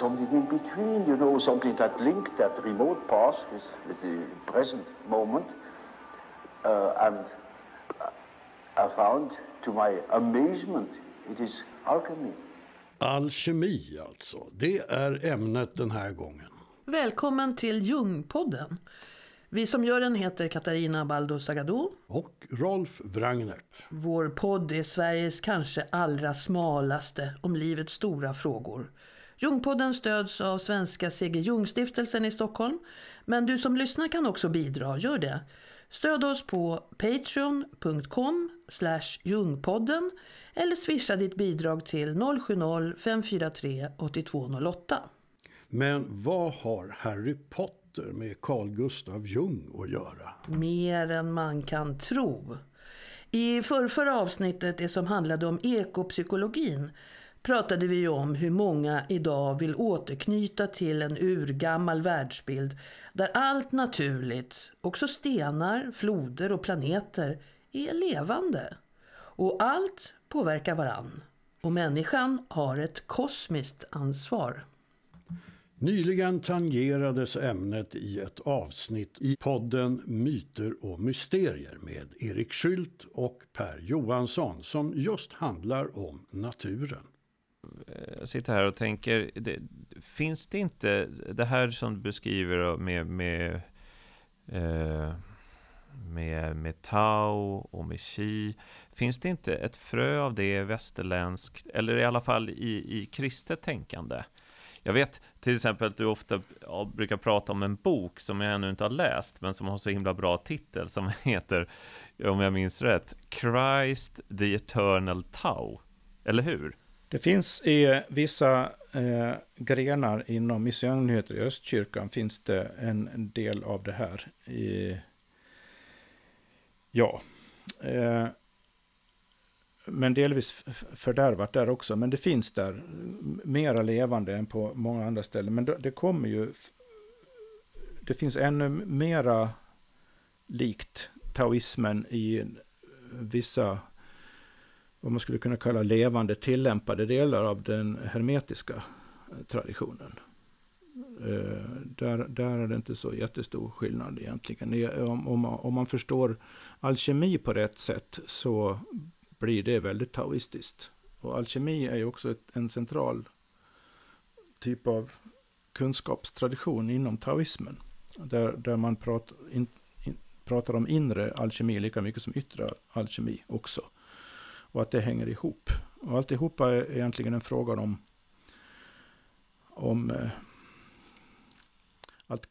something in between, you know, something that linked that remote past with, with the present moment. Uh, and I found, to my amazement, it is alchemy. Alkemi alltså, det är ämnet den här gången. Välkommen till Jungpodden. Vi som gör den heter Katarina Baldo Sagado. Och Rolf Wrangnert. Vår podd är Sveriges kanske allra smalaste om livets stora frågor. Jungpodden stöds av Svenska C.G. Jungstiftelsen i Stockholm. Men du som lyssnar kan också bidra, gör det. Stöd oss på patreon.com jungpodden eller swisha ditt bidrag till 070-543 8208. Men vad har Harry Potter med Carl Gustav Jung att göra? Mer än man kan tro. I förrförra avsnittet, det som handlade om ekopsykologin, pratade vi om hur många idag vill återknyta till en urgammal världsbild där allt naturligt, också stenar, floder och planeter, är levande. Och allt påverkar varann. Och människan har ett kosmiskt ansvar. Nyligen tangerades ämnet i ett avsnitt i podden Myter och mysterier med Erik Skylt och Per Johansson som just handlar om naturen. Jag sitter här och tänker, det, finns det inte, det här som du beskriver med, med, eh, med, med Tao och med Qi, finns det inte ett frö av det västerländskt, eller i alla fall i, i kristet tänkande? Jag vet till exempel att du ofta ja, brukar prata om en bok som jag ännu inte har läst, men som har så himla bra titel, som heter, om jag minns rätt, Christ the Eternal Tao. Eller hur? Det finns i vissa eh, grenar inom missionärer i Östkyrkan finns det en del av det här. I, ja. Eh, men delvis fördärvat där också. Men det finns där mera levande än på många andra ställen. Men det kommer ju... Det finns ännu mera likt taoismen i vissa vad man skulle kunna kalla levande tillämpade delar av den hermetiska eh, traditionen. Eh, där, där är det inte så jättestor skillnad egentligen. Om, om, om man förstår alkemi på rätt sätt så blir det väldigt taoistiskt. Och alkemi är ju också ett, en central typ av kunskapstradition inom taoismen. Där, där man pratar, in, in, pratar om inre alkemi lika mycket som yttre alkemi också. Och att det hänger ihop. Och alltihopa är egentligen en fråga om, om eh, att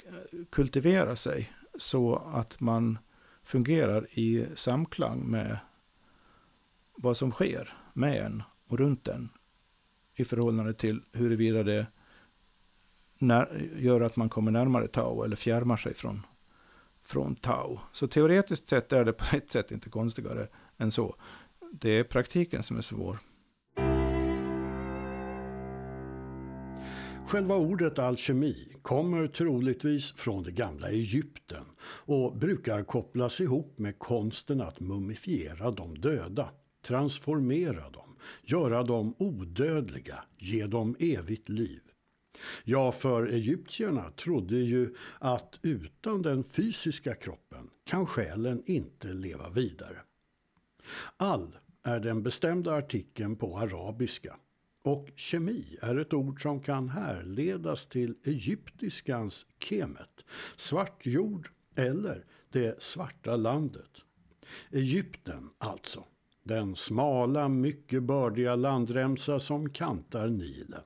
kultivera sig så att man fungerar i samklang med vad som sker med en och runt en i förhållande till huruvida det när, gör att man kommer närmare Tao eller fjärmar sig från, från Tao. Så teoretiskt sett är det på ett sätt inte konstigare än så. Det är praktiken som är svår. Själva ordet alkemi kommer troligtvis från det gamla Egypten och brukar kopplas ihop med konsten att mumifiera de döda transformera dem, göra dem odödliga, ge dem evigt liv. Ja, för egyptierna trodde ju att utan den fysiska kroppen kan själen inte leva vidare. All är den bestämda artikeln på arabiska och kemi är ett ord som kan härledas till egyptiskans kemet, svart jord eller det svarta landet. Egypten alltså. Den smala, mycket bördiga landremsa som kantar Nilen.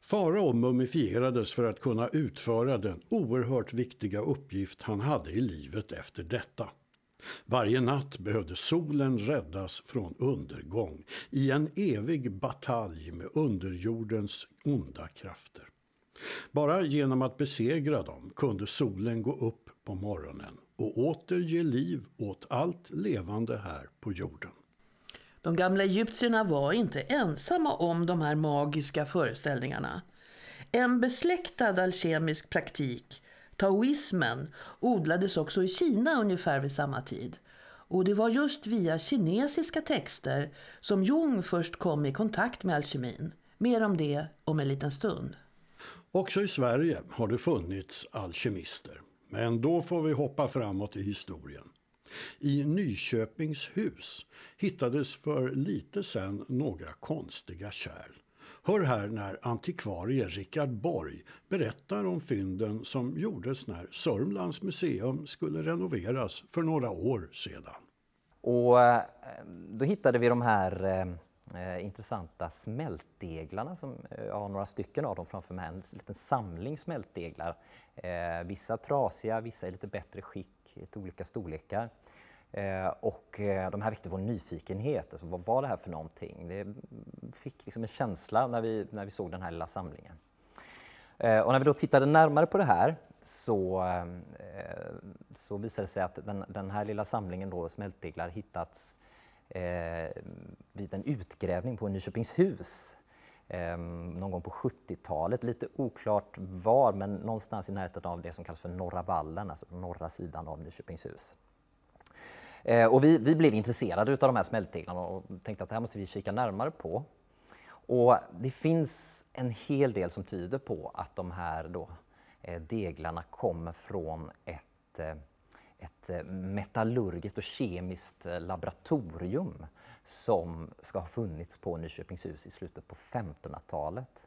Farao mumifierades för att kunna utföra den oerhört viktiga uppgift han hade i livet efter detta. Varje natt behövde solen räddas från undergång i en evig batalj med underjordens onda krafter. Bara genom att besegra dem kunde solen gå upp på morgonen och åter ge liv åt allt levande här på jorden. De gamla egyptierna var inte ensamma om de här magiska föreställningarna. En besläktad alkemisk praktik, taoismen, odlades också i Kina ungefär vid samma tid. Och det var just via kinesiska texter som Jung först kom i kontakt med alkemin. Mer om det om en liten stund. Också i Sverige har det funnits alkemister. Men då får vi hoppa framåt i historien. I Nyköpings hus hittades för lite sedan några konstiga kärl. Hör här när antikvarie Richard Borg berättar om fynden som gjordes när Sörmlands museum skulle renoveras för några år sedan. Och eh, då hittade vi de här eh, eh intressanta smältdeglarna som jag har några stycken av dem framför mig. En liten samling smältdeglar. Eh, vissa trasiga, vissa i lite bättre skick, i olika storlekar. Eh, och eh, de här väckte vår nyfikenhet. Alltså, vad var det här för någonting? Det fick liksom en känsla när vi, när vi såg den här lilla samlingen. Eh, och när vi då tittade närmare på det här så, eh, så visade det sig att den, den här lilla samlingen då, smältdeglar hittats eh, vid en utgrävning på Nyköpingshus eh, någon gång på 70-talet. Lite oklart var, men någonstans i närheten av det som kallas för Norra vallen, alltså norra sidan av Nyköpingshus. Eh, och vi, vi blev intresserade av de här smältdeglarna och tänkte att det här måste vi kika närmare på. Och det finns en hel del som tyder på att de här då, eh, deglarna kommer från ett, eh, ett eh, metallurgiskt och kemiskt eh, laboratorium som ska ha funnits på Nyköpingshus i slutet på 1500-talet.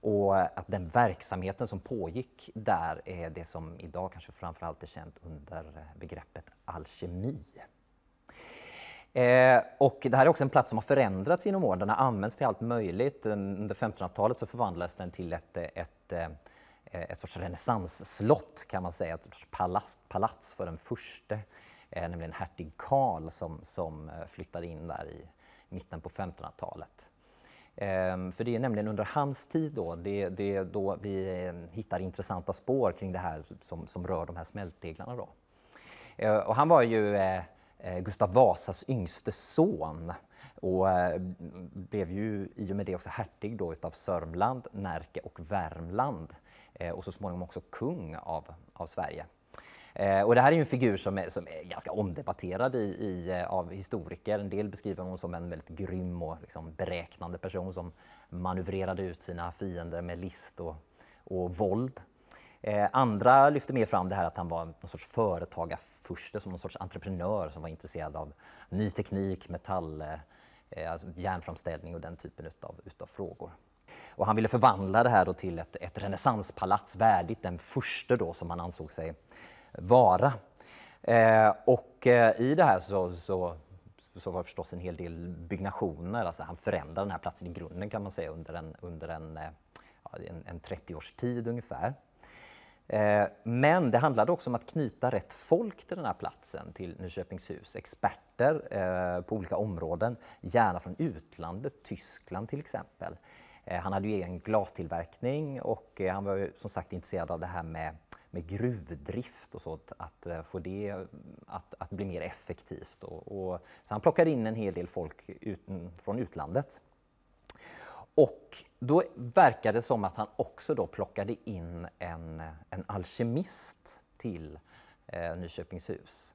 Och att den verksamheten som pågick där är det som idag kanske framförallt är känt under begreppet alkemi. Eh, och det här är också en plats som har förändrats genom åren. Den har använts till allt möjligt. Under 1500-talet så förvandlades den till ett, ett, eh, ett sorts renässansslott kan man säga, ett sorts palats, palats för den förste, eh, nämligen hertig Karl som, som eh, flyttade in där i mitten på 1500-talet. Ehm, för det är nämligen under hans tid då, det, det är då vi ehm, hittar intressanta spår kring det här som, som rör de här smältdeglarna. Då. Eh, och han var ju eh, eh, Gustav Vasas yngste son och blev ju i och med det också hertig då utav Sörmland, Närke och Värmland och så småningom också kung av, av Sverige. Eh, och det här är en figur som är, som är ganska omdebatterad i, i, eh, av historiker. En del beskriver honom som en väldigt grym och liksom beräknande person som manövrerade ut sina fiender med list och, och våld. Eh, andra lyfter mer fram det här att han var någon sorts företagarfurste, som någon sorts entreprenör som var intresserad av ny teknik, metall, eh, eh, alltså järnframställning och den typen utav, utav frågor. Och han ville förvandla det här då till ett, ett renässanspalats värdigt den första då som han ansåg sig vara. Eh, och eh, i det här så, så, så var det förstås en hel del byggnationer. Alltså han förändrade den här platsen i grunden kan man säga under en, under en, eh, en, en 30 års tid ungefär. Eh, men det handlade också om att knyta rätt folk till den här platsen, till Nyköpingshus. Experter eh, på olika områden, gärna från utlandet, Tyskland till exempel. Eh, han hade ju egen glastillverkning och eh, han var ju som sagt intresserad av det här med med gruvdrift och så, att att få det att, att, bli mer effektivt. Och, och, så han plockade in en hel del folk ut, mm, från utlandet. Och då verkar det som att han också då plockade in en, en alkemist till eh, Nyköpingshus.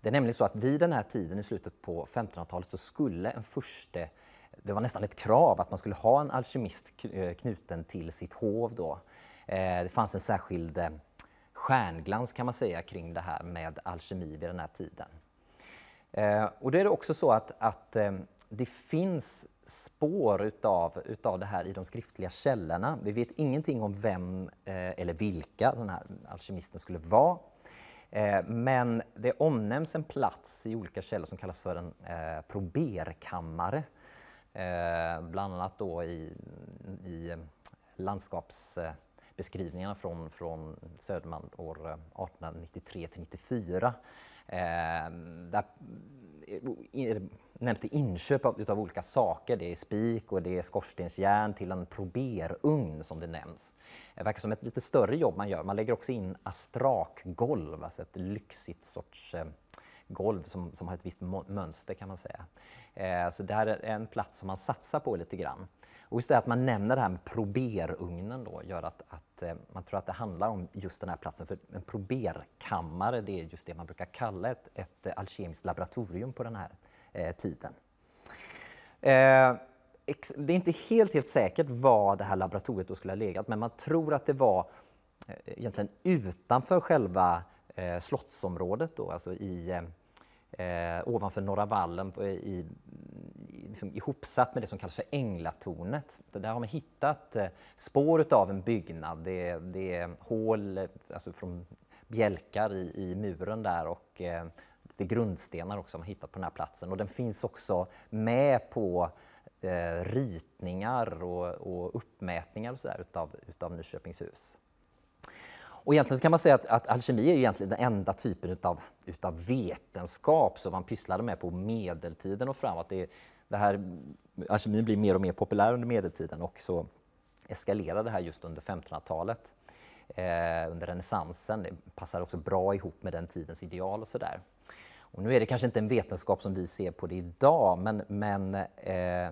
Det är nämligen så att vid den här tiden i slutet på 1500-talet så skulle en furste, det var nästan ett krav att man skulle ha en alkemist eh, knuten till sitt hov då. Eh, det fanns en särskild eh, stjärnglans kan man säga kring det här med alkemi vid den här tiden. Eh, och då är det också så att, att eh, det finns spår utav, utav det här i de skriftliga källorna. Vi vet ingenting om vem eh, eller vilka den här alkemisten skulle vara. Eh, men det omnämns en plats i olika källor som kallas för en eh, proberkammare. Eh, bland annat då i, i landskaps eh, beskrivningarna från, från Söderman år eh, 1893 till 94. Ehm, eh, där nämns det inköp av, utav olika saker. Det är spik och det är skorstensjärn till en proberugn som det nämns. Det verkar som ett lite större jobb man gör. Man lägger också in astrakgolv, alltså ett lyxigt sorts eh, golv som, som har ett visst mönster kan man säga. Eh, så det här är en plats som man satsar på lite grann. Och just det att man nämner det här med proberugnen då gör att, att eh, man tror att det handlar om just den här platsen. För en proberkammare, det är just det man brukar kalla ett, ett eh, alkemiskt laboratorium på den här eh, tiden. Eh, det är inte helt, helt säkert var det här laboratoriet då skulle ha legat, men man tror att det var eh, egentligen utanför själva eh, slottsområdet då, alltså i, eh, eh ovanför Norra vallen i, liksom ihopsatt med det som kallas för Änglatornet. Där har man hittat eh, spår av en byggnad. Det, det är hål alltså från bjälkar i, i muren där och eh, lite grundstenar också har man hittat på den här platsen. Och den finns också med på eh, ritningar och, och, uppmätningar och så där utav, utav Nyköpingshus. Och egentligen kan man säga att, att alkemi är egentligen den enda typen utav, utav vetenskap som man pysslade med på medeltiden och framåt. Det, det här, alkemin blir mer och mer populär under medeltiden och så eskalerar det här just under 1500-talet. Eh, under renässansen. Det passar också bra ihop med den tidens ideal och sådär. Och nu är det kanske inte en vetenskap som vi ser på det idag, men, men eh,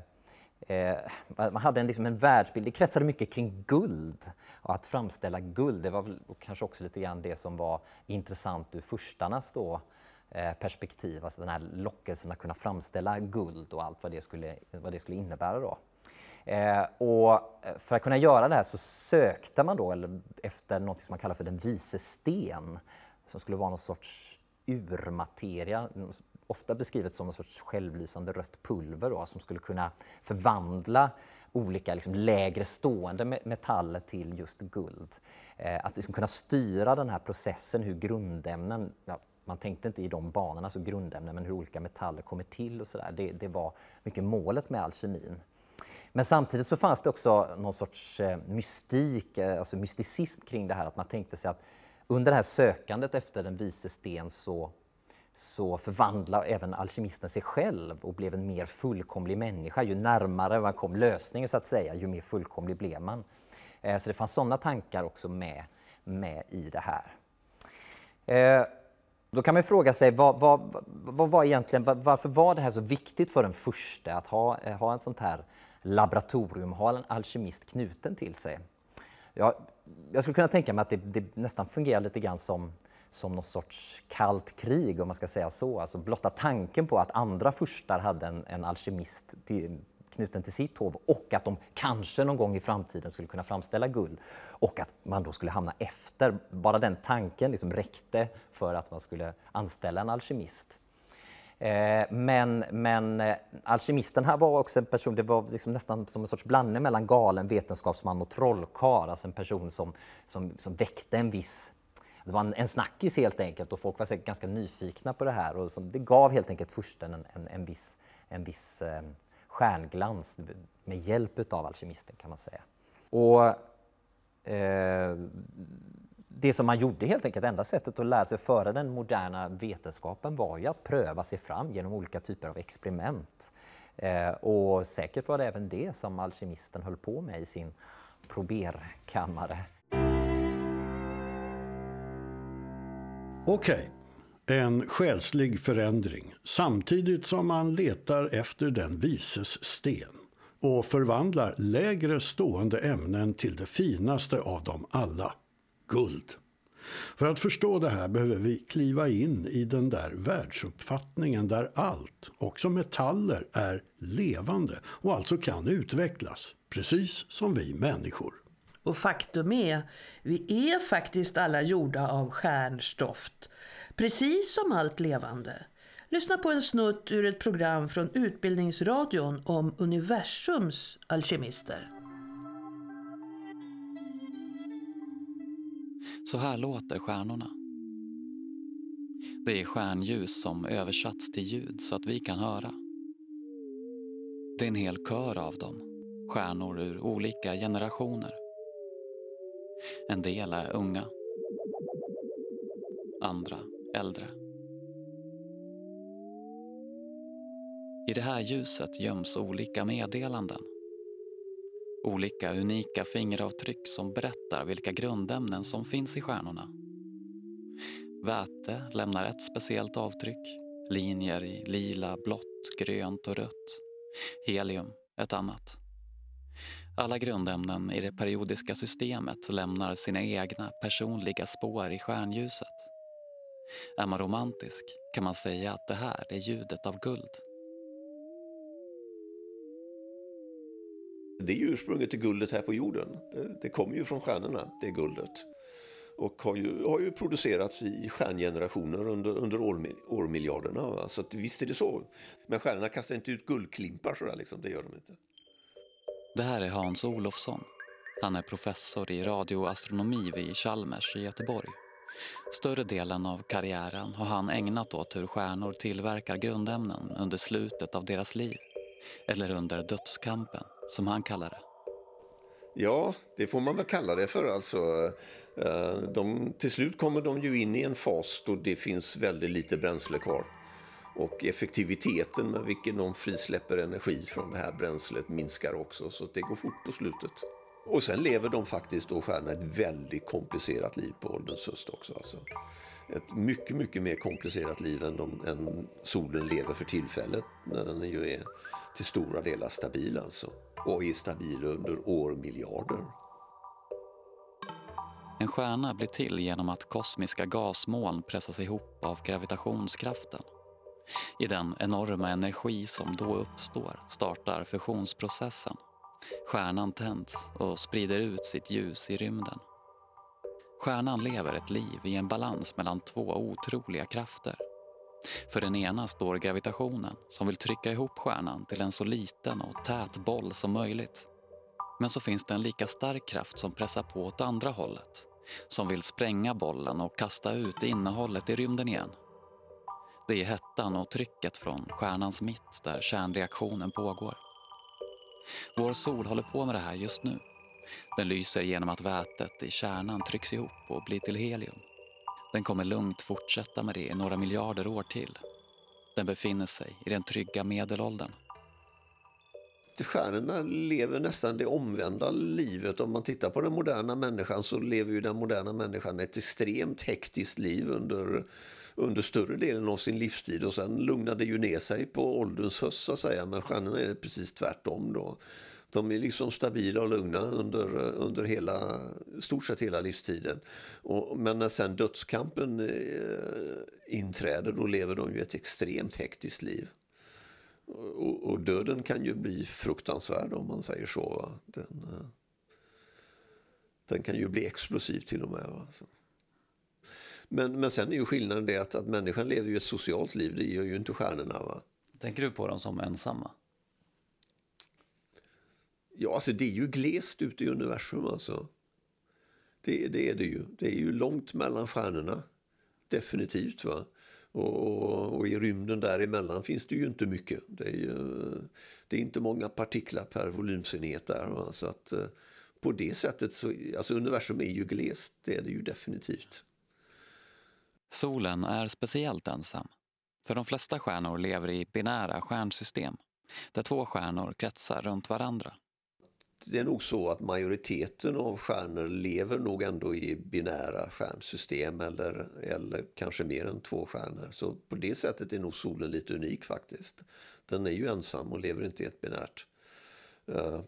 Eh, man hade en, liksom en världsbild, det kretsade mycket kring guld och att framställa guld. Det var väl kanske också lite grann det som var intressant ur furstarnas då, eh, perspektiv, alltså den här lockelsen att kunna framställa guld och allt vad det skulle, vad det skulle innebära. Då. Eh, och eh, för att kunna göra det här så sökte man då eller, efter något som man kallar för den vise sten som skulle vara någon sorts urmateria, ofta beskrivet som en sorts självlysande rött pulver då, som skulle kunna förvandla olika liksom, lägre stående metaller till just guld. Eh, att liksom kunna styra den här processen, hur grundämnen, ja, man tänkte inte i de banorna, så grundämnen, men hur olika metaller kommer till och sådär. Det, det var mycket målet med alkemin. Men samtidigt så fanns det också någon sorts eh, mystik, eh, alltså mysticism kring det här, att man tänkte sig att under det här sökandet efter den vise sten så så förvandlade även alkemisten sig själv och blev en mer fullkomlig människa. Ju närmare man kom lösningen så att säga, ju mer fullkomlig blev man. Eh, så det fanns sådana tankar också med, med i det här. Eh, då kan man fråga sig vad, vad, vad var egentligen, varför var det här så viktigt för den första att ha, eh, ha ett sånt här laboratorium, ha en alkemist knuten till sig? Jag, jag skulle kunna tänka mig att det, det nästan fungerar lite grann som som någon sorts kallt krig, om man ska säga så. Alltså blotta tanken på att andra furstar hade en, en alkemist till, knuten till sitt hov och att de kanske någon gång i framtiden skulle kunna framställa guld och att man då skulle hamna efter. Bara den tanken liksom räckte för att man skulle anställa en alkemist. Eh, men, men eh, alkemisten här var också en person, det var liksom nästan som en sorts blandning mellan galen vetenskapsman och trollkarl, alltså en person som, som, som väckte en viss det var en, en snackis helt enkelt och folk var säkert ganska nyfikna på det här och som, det gav helt enkelt fursten en, en, en viss, en viss eh, stjärnglans med hjälp av alkemisten kan man säga. Och eh, det som man gjorde helt enkelt, enda sättet att lära sig föra den moderna vetenskapen var ju att pröva sig fram genom olika typer av experiment. Eh, och säkert var det även det som alkemisten höll på med i sin proberkammare. Okej, okay. en själslig förändring samtidigt som man letar efter den vises sten och förvandlar lägre stående ämnen till det finaste av dem alla, guld. För att förstå det här behöver vi kliva in i den där världsuppfattningen där allt, också metaller, är levande och alltså kan utvecklas, precis som vi människor. Och faktum är, vi är faktiskt alla gjorda av stjärnstoft. Precis som allt levande. Lyssna på en snutt ur ett program från Utbildningsradion om universums alkemister. Så här låter stjärnorna. Det är stjärnljus som översatts till ljud så att vi kan höra. Det är en hel kör av dem, stjärnor ur olika generationer. En del är unga. Andra äldre. I det här ljuset göms olika meddelanden. Olika unika fingeravtryck som berättar vilka grundämnen som finns i stjärnorna. Väte lämnar ett speciellt avtryck Linjer i lila, blått, grönt och rött. Helium, ett annat. Alla grundämnen i det periodiska systemet lämnar sina egna personliga spår i stjärnljuset. Är man romantisk kan man säga att det här är ljudet av guld. Det är ursprunget till guldet här på jorden. Det, det kommer ju från stjärnorna, det guldet. Och har ju, har ju producerats i stjärngenerationer under, under år, årmiljarderna. Va? Så att, visst är det så. Men stjärnorna kastar inte ut guldklimpar sådär liksom, det gör de inte. Det här är Hans Olofsson. Han är professor i radioastronomi vid Chalmers i Göteborg. Större delen av karriären har han ägnat åt hur stjärnor tillverkar grundämnen under slutet av deras liv. Eller under dödskampen, som han kallar det. Ja, det får man väl kalla det för. Alltså, eh, de, till slut kommer de ju in i en fas då det finns väldigt lite bränsle kvar. Och effektiviteten med vilken de frisläpper energi från det här bränslet minskar också. Så det går fort på slutet. Och sen lever de faktiskt då stjärnorna ett väldigt komplicerat liv på ålderns höst också. Alltså. Ett mycket, mycket mer komplicerat liv än, de, än solen lever för tillfället. När den ju är till stora delar stabil alltså. Och är stabil under årmiljarder. En stjärna blir till genom att kosmiska gasmoln pressas ihop av gravitationskraften. I den enorma energi som då uppstår startar fusionsprocessen. Stjärnan tänds och sprider ut sitt ljus i rymden. Stjärnan lever ett liv i en balans mellan två otroliga krafter. För den ena står gravitationen som vill trycka ihop stjärnan till en så liten och tät boll som möjligt. Men så finns det en lika stark kraft som pressar på åt andra hållet. Som vill spränga bollen och kasta ut innehållet i rymden igen. Det är hettan och trycket från stjärnans mitt där kärnreaktionen pågår. Vår sol håller på med det här just nu. Den lyser genom att vätet i kärnan trycks ihop och blir till helium. Den kommer lugnt fortsätta med det i några miljarder år till. Den befinner sig i den trygga medelåldern. Stjärnorna lever nästan det omvända livet. Om man tittar på den moderna människan så lever ju den moderna människan ett extremt hektiskt liv under, under större delen av sin livstid. Och sen lugnar det ju ner sig på ålderns höst så att säga. Men stjärnorna är det precis tvärtom då. De är liksom stabila och lugna under, under hela, stort sett hela livstiden. Och, men när sen dödskampen eh, inträder då lever de ju ett extremt hektiskt liv. Och, och, döden kan ju bli fruktansvärd om man säger så. Den, eh, den kan ju bli explosiv till och med. Alltså. Men, men sen är ju skillnaden det att, att människan lever ju ett socialt liv, det gör ju inte stjärnorna. Va? Tänker du på dem som ensamma? Ja, alltså det är ju glest ute i universum alltså. Det, det är det ju. Det är ju långt mellan stjärnorna. Definitivt. va. Och, och, i rymden däremellan finns det ju inte mycket. Det är, ju, det är inte många partiklar per volymsenhet där. Va? Så att eh, på det sättet så, alltså universum är ju glest, det är det ju definitivt. Solen är speciellt ensam. För de flesta stjärnor lever i binära stjärnsystem där två stjärnor kretsar runt varandra det är nog så att majoriteten av stjärnor lever nog ändå i binära stjärnsystem eller, eller kanske mer än två stjärnor. Så på det sättet är nog solen lite unik faktiskt. Den är ju ensam och lever inte i ett binärt. Eh,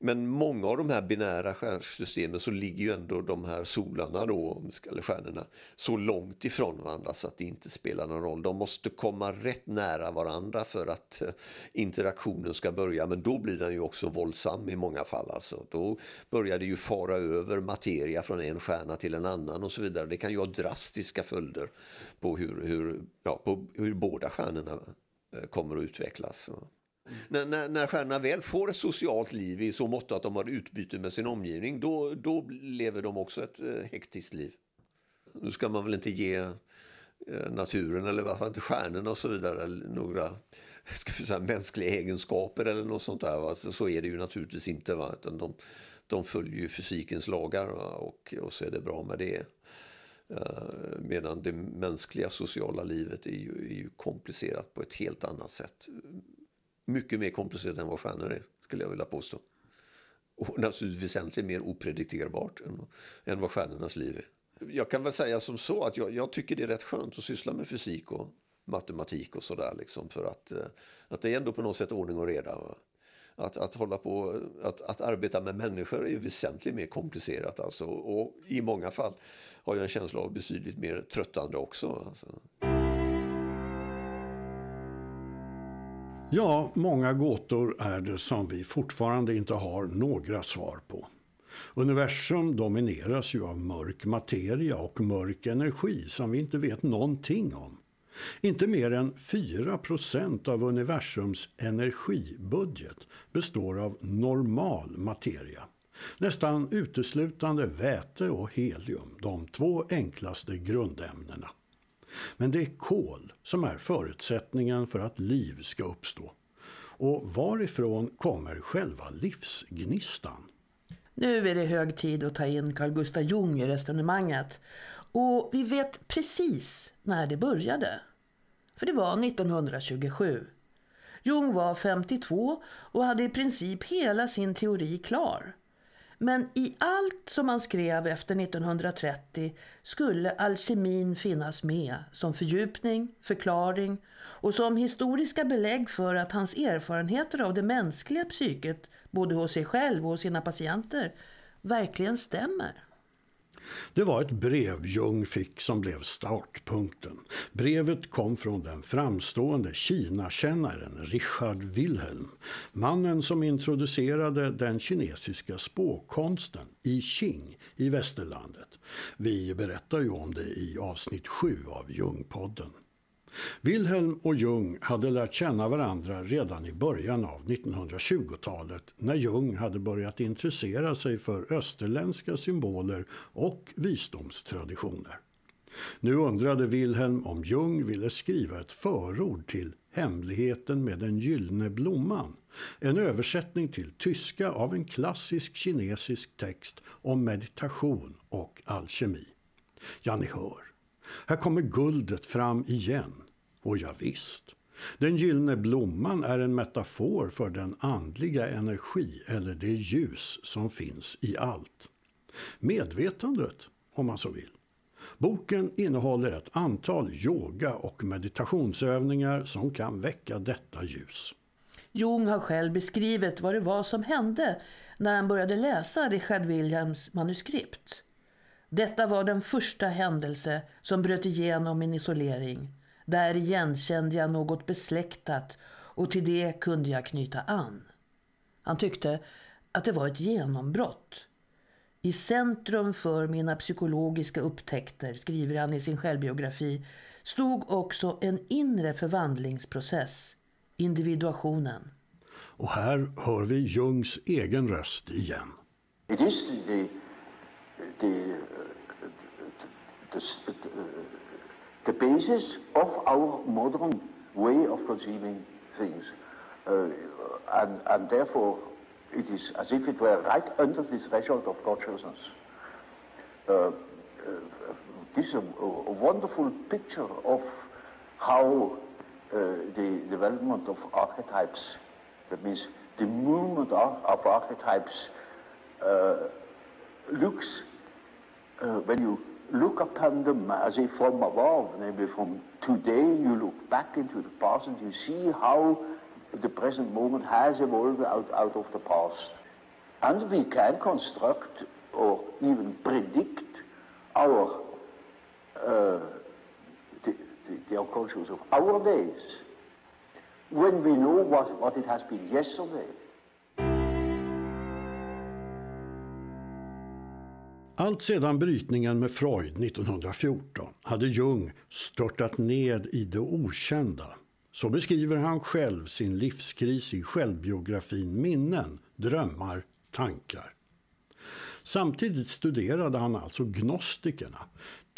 men många av de här binära stjärnsystemen så ligger ju ändå de här solarna då, eller stjärnorna, så långt ifrån varandra så att det inte spelar någon roll. De måste komma rätt nära varandra för att eh, interaktionen ska börja. Men då blir den ju också våldsam i många fall. Alltså. Då börjar det ju fara över materia från en stjärna till en annan och så vidare. Det kan ju ha drastiska följder på hur, hur, ja, på hur båda stjärnorna eh, kommer att utvecklas. När, när, när stjärnorna väl får ett socialt liv i så mått att de har utbyte med sin omgivning, då, då lever de också ett eh, hektiskt liv. Nu ska man väl inte ge eh, naturen eller varför inte stjärnorna och så vidare några ska vi säga, mänskliga egenskaper eller något sånt där. Va? Så är det ju naturligtvis inte. Va? Utan de, de följer ju fysikens lagar va? Och, och så är det bra med det. Uh, medan det mänskliga sociala livet är ju, är ju komplicerat på ett helt annat sätt mycket mer komplicerat än vad stjärnor är, skulle jag vilja påstå. Och naturligtvis väsentligt mer opredikterbart än, än vad stjärnornas liv är. Jag kan väl säga som så att jag, jag, tycker det är rätt skönt att syssla med fysik och matematik och sådär. Liksom, för att, eh, att det är ändå på något sätt ordning och reda. Va? Att, att, hålla på, att, att arbeta med människor är väsentligt mer komplicerat. Alltså, och i många fall har jag en känsla av betydligt mer tröttande också. Alltså. Ja, många gåtor är det som vi fortfarande inte har några svar på. Universum domineras ju av mörk materia och mörk energi som vi inte vet någonting om. Inte mer än 4% av universums energibudget består av normal materia. Nästan uteslutande väte och helium, de två enklaste grundämnena. Men det är kol som är förutsättningen för att liv ska uppstå. Och varifrån kommer själva livsgnistan? Nu är det hög tid att ta in Carl Gustav Jung i resonemanget. Och vi vet precis när det började. För det var 1927. Jung var 52 och hade i princip hela sin teori klar. Men i allt som han skrev efter 1930 skulle alkemin finnas med som fördjupning, förklaring och som historiska belägg för att hans erfarenheter av det mänskliga psyket, både hos sig själv och hos sina patienter, verkligen stämmer. Det var ett brev Jung fick som blev startpunkten. Brevet kom från den framstående Kina-kännaren Richard Wilhelm. Mannen som introducerade den kinesiska spåkonsten i Qing i västerlandet. Vi berättar ju om det i avsnitt 7 av Jungpodden. Wilhelm och Jung hade lärt känna varandra redan i början av 1920-talet när Jung hade börjat intressera sig för österländska symboler och visdomstraditioner. Nu undrade Wilhelm om Jung ville skriva ett förord till Hemligheten med den gyllene blomman. En översättning till tyska av en klassisk kinesisk text om meditation och alkemi. Ja, ni hör. Här kommer guldet fram igen. Och ja, visst. Den gyllene blomman är en metafor för den andliga energi eller det ljus som finns i allt. Medvetandet, om man så vill. Boken innehåller ett antal yoga och meditationsövningar som kan väcka detta ljus. Jung har själv beskrivit vad det var som hände när han började läsa Richard Williams manuskript. Detta var den första händelse som bröt igenom min isolering. Där igenkände jag något besläktat och till det kunde jag knyta an. Han tyckte att det var ett genombrott. I centrum för mina psykologiska upptäckter, skriver han i sin självbiografi, stod också en inre förvandlingsprocess, individuationen. Och här hör vi Jungs egen röst igen. It is the, the, the, the, the basis of our modern way of conceiving things. Uh, and, and therefore, it is as if it were right under the threshold of consciousness. Uh, uh, this is a, a, wonderful picture of how uh, the development of archetypes, that means the movement of, of archetypes, uh, looks uh, when you look upon them as if from above, Maybe from today you look back into the past and you see how the present moment has evolved out, out of the past. And we can construct or even predict our uh, the, the, the unconscious of our days when we know what, what it has been yesterday. Allt sedan brytningen med Freud 1914 hade Jung störtat ned i det okända. Så beskriver han själv sin livskris i självbiografin Minnen, drömmar, tankar. Samtidigt studerade han alltså gnostikerna,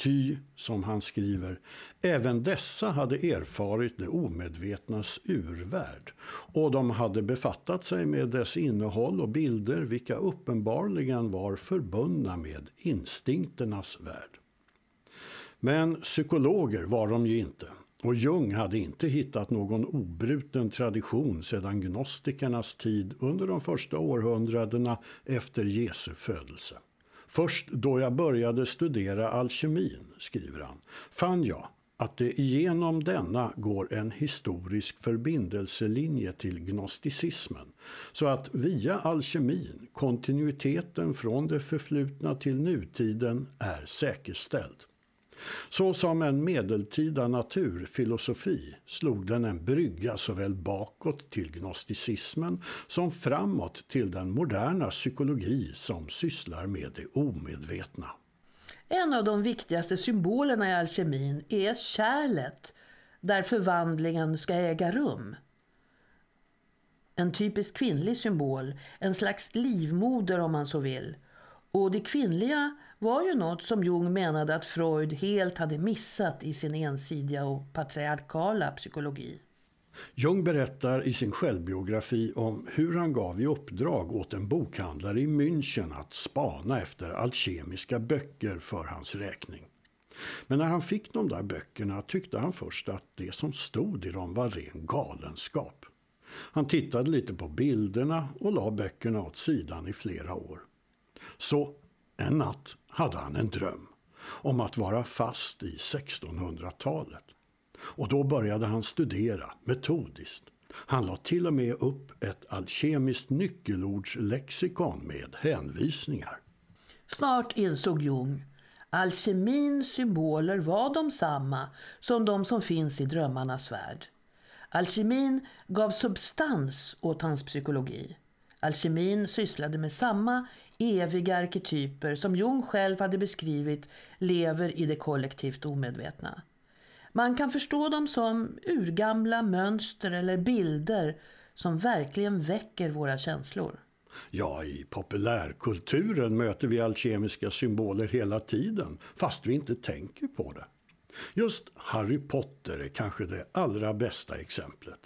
ty, som han skriver, även dessa hade erfarit det omedvetnas urvärld och de hade befattat sig med dess innehåll och bilder vilka uppenbarligen var förbundna med instinkternas värld. Men psykologer var de ju inte. Och Jung hade inte hittat någon obruten tradition sedan gnostikernas tid under de första århundradena efter Jesu födelse. Först då jag började studera alkemin, skriver han, fann jag att det genom denna går en historisk förbindelselinje till gnosticismen, så att via alkemin kontinuiteten från det förflutna till nutiden är säkerställd. Så som en medeltida naturfilosofi slog den en brygga såväl bakåt till gnosticismen som framåt till den moderna psykologi som sysslar med det omedvetna. En av de viktigaste symbolerna i alkemin är kärlet, där förvandlingen ska äga rum. En typisk kvinnlig symbol, en slags livmoder om man så vill. Och det kvinnliga var ju något som Jung menade att Freud helt hade missat i sin ensidiga och patriarkala psykologi. Jung berättar i sin självbiografi om hur han gav i uppdrag åt en bokhandlare i München att spana efter alkemiska böcker för hans räkning. Men när han fick de där böckerna tyckte han först att det som stod i dem var ren galenskap. Han tittade lite på bilderna och la böckerna åt sidan i flera år. Så en natt hade han en dröm om att vara fast i 1600-talet. Och då började han studera metodiskt. Han la till och med upp ett alkemiskt nyckelordslexikon med hänvisningar. Snart insåg Jung alkemins symboler var de samma som de som finns i drömmarnas värld. Alkemin gav substans åt hans psykologi. Alkemin sysslade med samma eviga arketyper som Jung själv hade beskrivit lever i det kollektivt omedvetna. Man kan förstå dem som urgamla mönster eller bilder som verkligen väcker våra känslor. Ja, i populärkulturen möter vi alkemiska symboler hela tiden, fast vi inte tänker på det. Just Harry Potter är kanske det allra bästa exemplet.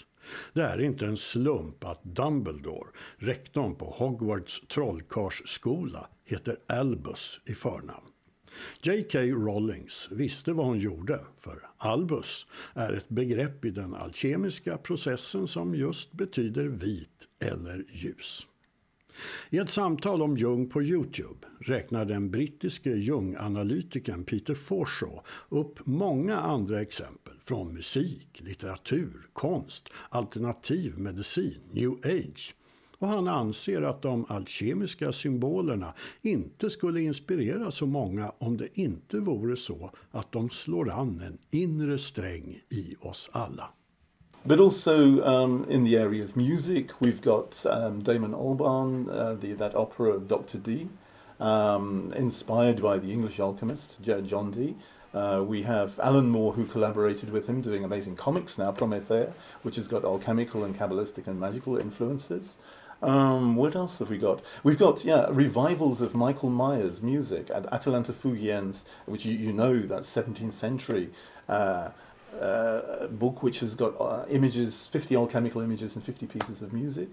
Det är inte en slump att Dumbledore, rektorn på Hogwarts trollkarlsskola, heter Albus i förnamn. J.K. Rawlings visste vad hon gjorde, för albus är ett begrepp i den alkemiska processen som just betyder vit eller ljus. I ett samtal om Jung på Youtube räknar den brittiske Jung-analytikern Peter Forshaw upp många andra exempel från musik, litteratur, konst, alternativ medicin, new age och han anser att de alkemiska symbolerna inte skulle inspirera så många om det inte vore så att de slår an en inre sträng i oss alla. But also um, in the area of music, we've got um, Damon Albarn, uh, the, that opera of Dr. Dee, um, inspired by the English alchemist John Dee. Uh, we have Alan Moore, who collaborated with him, doing amazing comics now, Promethea, which has got alchemical and kabbalistic and magical influences. Um, what else have we got? We've got yeah revivals of Michael Myers' music at Atalanta Fugien's, which you, you know that 17th century uh, uh, book, which has got uh, images, 50 alchemical images and 50 pieces of music.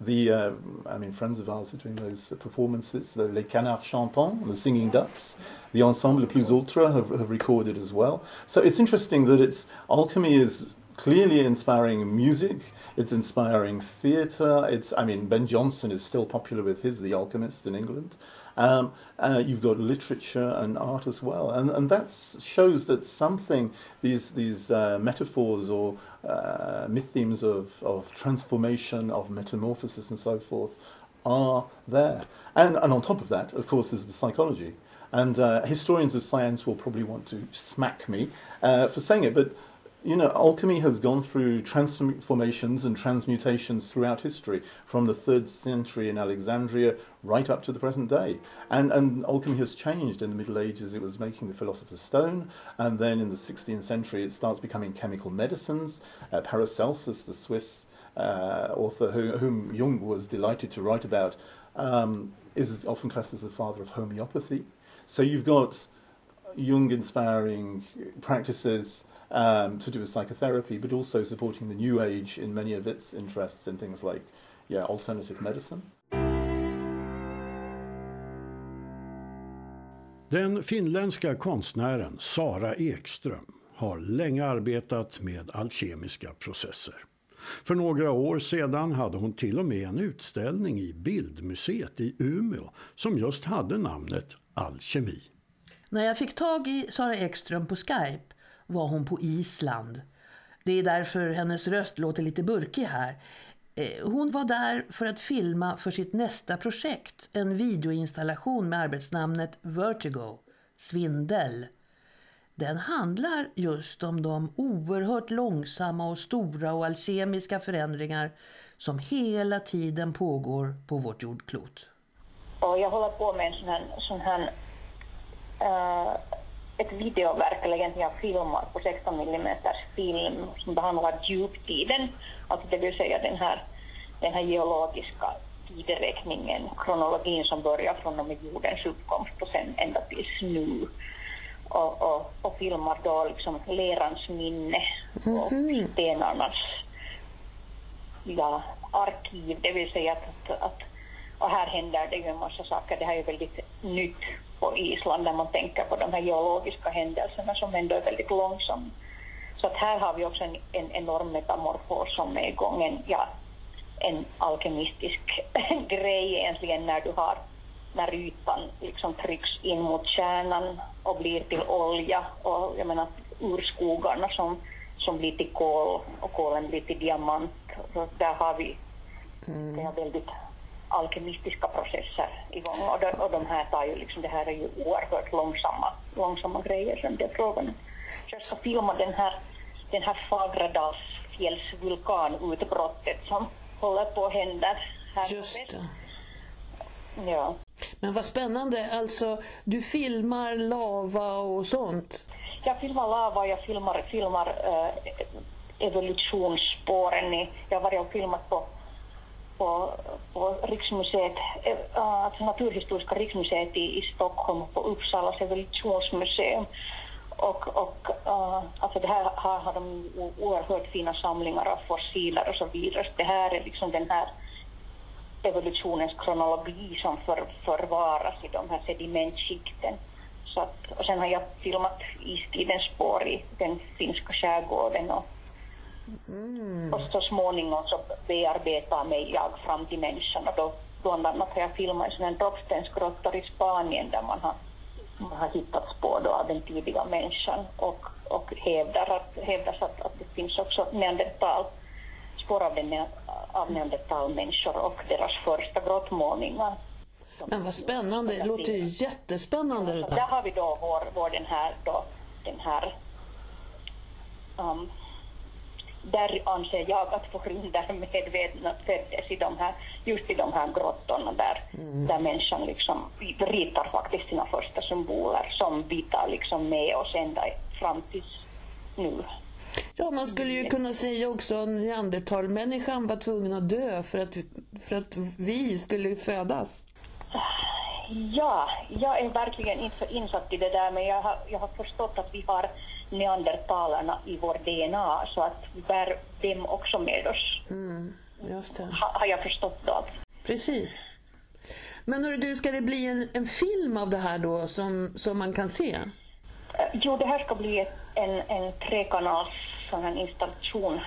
The uh, I mean friends of ours are doing those performances. The Les Canards Chantants, the Singing Ducks. The Ensemble Plus Ultra have, have recorded as well. So it's interesting that it's alchemy is clearly inspiring music it's inspiring theatre. It's, I mean, Ben Jonson is still popular with his The Alchemist in England. Um, uh, you've got literature and art as well, and and that shows that something these these uh, metaphors or uh, myth themes of of transformation, of metamorphosis, and so forth are there. And and on top of that, of course, is the psychology. And uh, historians of science will probably want to smack me uh, for saying it, but you know, alchemy has gone through transformations and transmutations throughout history, from the third century in Alexandria right up to the present day. And, and alchemy has changed. In the Middle Ages, it was making the Philosopher's Stone, and then in the 16th century, it starts becoming chemical medicines. Uh, Paracelsus, the Swiss uh, author who, whom Jung was delighted to write about, um, is often classed as the father of homeopathy. So you've got Jung inspiring practices um, to do with psychotherapy, but also supporting the new age in many of its interests in things like yeah, alternative medicine. Den finländska konstnären Sara Ekström har länge arbetat med alkemiska processer. För några år sedan hade hon till och med en utställning i Bildmuseet i Umeå som just hade namnet Alkemi. När jag fick tag i Sara Ekström på Skype var hon på Island. Det är därför hennes röst låter lite burkig här. Eh, hon var där för att filma för sitt nästa projekt, en videoinstallation med arbetsnamnet Vertigo, Svindel. Den handlar just om de oerhört långsamma och stora och alkemiska förändringar som hela tiden pågår på vårt jordklot. Och jag håller på med en sån här, sån här uh, ett videoverk, eller egentligen filmar på 16 mm film som behandlar djuptiden, alltså det vill säga den här, den här geologiska tideräkningen, kronologin som börjar från och med jordens uppkomst och sen ända tills nu. Och, och, och filmar då liksom lerans minne och mm. stenarnas ja, arkiv, det vill säga att, att, att och här händer det ju en massa saker. Det här är väldigt nytt på Island när man tänker på de här geologiska händelserna som ändå är väldigt långsamma. Så att här har vi också en, en enorm metamorfos som är igång, en, ja, en alkemistisk grej egentligen när du har när ytan liksom trycks in mot kärnan och blir till olja och jag menar urskogarna som, som blir till kol och kolen blir till diamant. Så där har vi mm. det är väldigt alkemistiska processer igång och de, och de här tar ju liksom, det här är ju oerhört långsamma, långsamma grejer som det är frågan om. Så jag ska filma den här, den här Fagradalsfjälls vulkanutbrottet som håller på att hända här Just det. Ja. Men vad spännande, alltså du filmar lava och sånt? Jag filmar lava, jag filmar, filmar äh, evolutionsspåren. Jag har varit och filmat på på, på Riksmuseet, eh, alltså Naturhistoriska riksmuseet i, i Stockholm på Uppsalas evolutionsmuseum. Och, och uh, alltså det här har, har de oerhört fina samlingar av fossiler och så vidare. Det här är liksom den här evolutionens kronologi som för, förvaras i de här sedimentskikten. Så att, och sen har jag filmat istidens spår i den finska skärgården och Mm. Och så småningom så bearbetar mig jag fram till människan och då bland annat har jag filmat en droppstensgrottor i Spanien där man har, man har hittat spår då av den tidiga människan och, och hävdar att, hävdas att, att det finns också neandertal, spår av, den, av neandertalmänniskor och deras första grottmålningar. Men vad spännande, det låter ju jättespännande. Ja, där har vi då vår, vår den här, då, den här um, där anser jag att förhinder medvetna föddes i de här, just i de här grottorna där, mm. där människan liksom ritar faktiskt sina första symboler som vi tar liksom med oss ända fram tills nu. Ja, man skulle ju kunna säga också att neandertalmänniskan var tvungen att dö för att, för att vi skulle födas. Ja, jag är verkligen inte insatt i det där men jag har, jag har förstått att vi har neandertalarna i vår DNA så att vi bär dem också med oss. Mm, just det. Ha, har jag förstått då. Precis. Men hörru du, ska det bli en, en film av det här då som, som man kan se? Uh, jo, det här ska bli en, en trekanals sån här installation,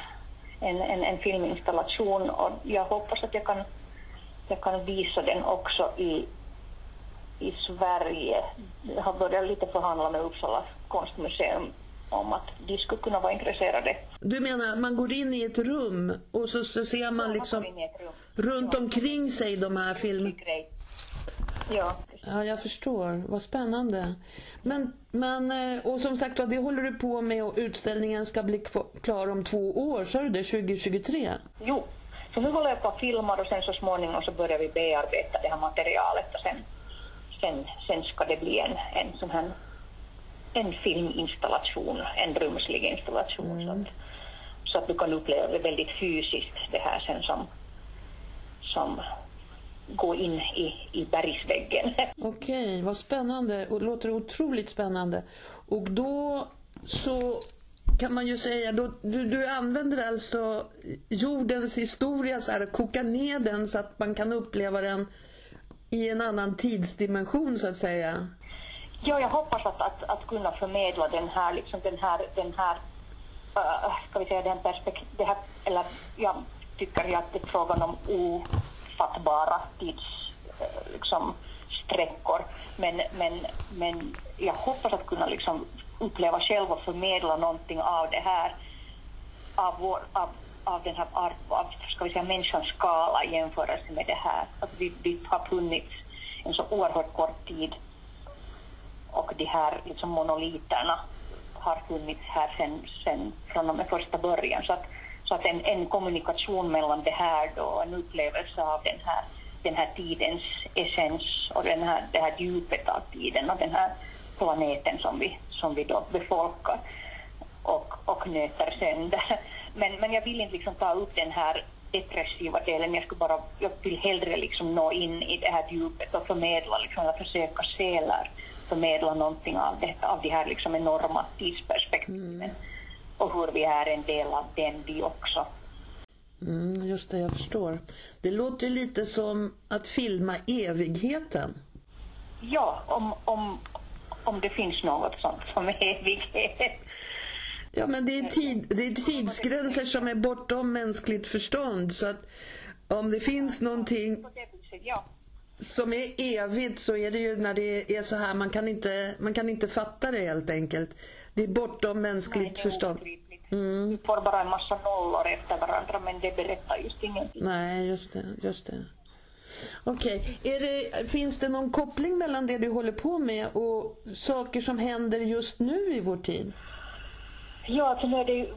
en, en, en filminstallation och jag hoppas att jag kan, jag kan visa den också i, i Sverige. Jag har börjat lite förhandla med Uppsala konstmuseum om att de skulle kunna vara intresserade. Du menar att man går in i ett rum och så, så ser man liksom man runt ja. omkring sig de här filmerna? Ja, ja, jag förstår. Vad spännande. Men, men, eh, och som sagt det håller du på med och utställningen ska bli klar om två år, sa du det? 2023? Jo, så nu håller jag på att filma och sen så småningom så börjar vi bearbeta det här materialet och sen, sen, sen ska det bli en, en sån här en filminstallation, en rumslig installation. Mm. Så, att, så att du kan uppleva det väldigt fysiskt det här sen som, som gå in i, i bergsväggen. Okej, okay, vad spännande och låter otroligt spännande. Och då så kan man ju säga, då, du, du använder alltså jordens historia, så här, koka ner den så att man kan uppleva den i en annan tidsdimension så att säga. Ja, jag hoppas att, att, att kunna förmedla den här, liksom den här, den här uh, ska vi säga, den perspektiv, det här, eller jag tycker att det är frågan om ofattbara tids, uh, liksom, sträckor. Men, men, men jag hoppas att kunna liksom uppleva själv och förmedla någonting av det här, av, vår, av, av den här av, ska vi säga, människans skala i jämförelse med det här. Att vi, vi har funnits en så oerhört kort tid och de här liksom monoliterna har funnits här sen, sen från och med första början. Så att, så att en, en kommunikation mellan det här då, en upplevelse av den här, den här tidens essens och den här, det här djupet av tiden och den här planeten som vi, som vi då befolkar och, och nöter sönder. Men, men jag vill inte liksom ta upp den här depressiva delen. Jag, skulle bara, jag vill hellre liksom nå in i det här djupet och förmedla, liksom, och försöka se förmedla någonting av, det, av de här liksom enorma tidsperspektiven. Mm. Och hur vi är en del av den, vi också. Mm, just det, jag förstår. Det låter lite som att filma evigheten. Ja, om, om, om det finns något sånt som evighet. Ja, men det är, tid, det är tidsgränser som är bortom mänskligt förstånd. Så att om det finns någonting som är evigt så är det ju när det är så här. Man kan inte, man kan inte fatta det helt enkelt. Det är bortom mänskligt Nej, förstånd. Mm. Vi får bara en massa nollor efter varandra men det berättar just ingenting. Nej, just det. Just det. Okej, okay. finns det någon koppling mellan det du håller på med och saker som händer just nu i vår tid? Ja, sen är det ju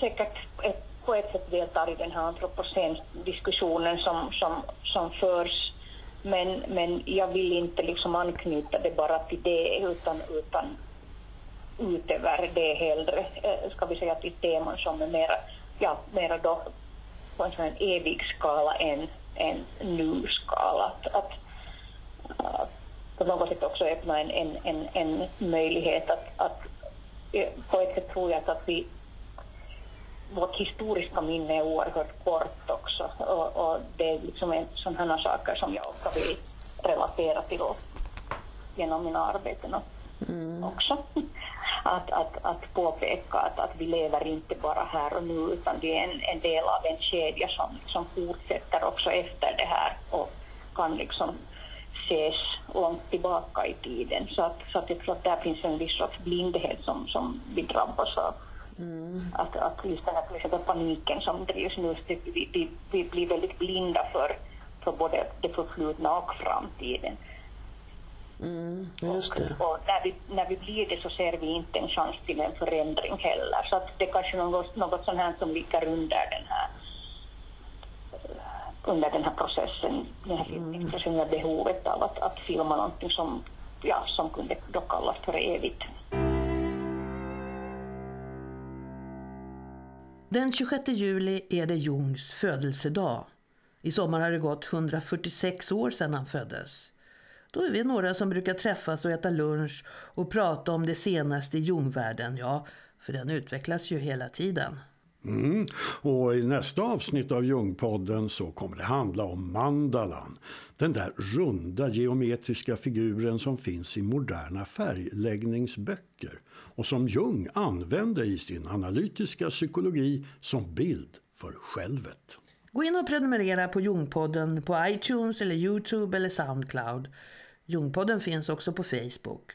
säkert ett, på ett sätt deltar i den här antropocen-diskussionen som, som, som förs. Men, men jag vill inte liksom anknyta det bara till det utan, utan utöver det hellre, eh, ska vi säga till teman som är mera, ja, mera då på en sån evig skala än en nu-skala. Att, att, att på något sätt också öppna en, en, en, en möjlighet att, att eh, på ett sätt tror jag att vi vårt historiska minne är oerhört kort också och, och det är liksom en sådana saker som jag ofta vill relatera till genom mina arbeten mm. också. Att, att, att påpeka att, att vi lever inte bara här och nu utan vi är en, en del av en kedja som, som fortsätter också efter det här och kan liksom ses långt tillbaka i tiden. Så att, så att jag tror att där finns en viss sorts blindhet som, som vi drabbas av. Mm. Att, att just den här exempel paniken som drivs nu, vi, vi, vi blir väldigt blinda för, för både det förflutna och framtiden. Mm, just det. Och, och, när, vi, när vi blir det så ser vi inte en chans till en förändring heller. Så att det är kanske något, något sånt här som ligger under den här under den här processen, den här filmningsprocessen, mm. behovet av att, att filma någonting som, ja, som kunde då kallas för evigt. Den 26 juli är det Jungs födelsedag. I sommar har det gått 146 år sedan han föddes. Då är vi några som brukar träffas och äta lunch och prata om det senaste i Jungvärlden. Ja, för den utvecklas ju hela tiden. Mm. Och i nästa avsnitt av Jungpodden så kommer det handla om mandalan. Den där runda geometriska figuren som finns i moderna färgläggningsböcker och som Jung använde i sin analytiska psykologi som bild för självet. Gå in och prenumerera på Jungpodden på iTunes eller Youtube eller Soundcloud. Jungpodden finns också på Facebook.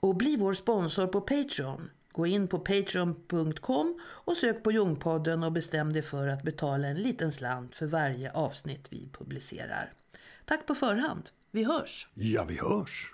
Och bli vår sponsor på Patreon. Gå in på patreon.com och sök på Jungpodden och bestäm dig för att betala en liten slant för varje avsnitt vi publicerar. Tack på förhand. Vi hörs! Ja, vi hörs!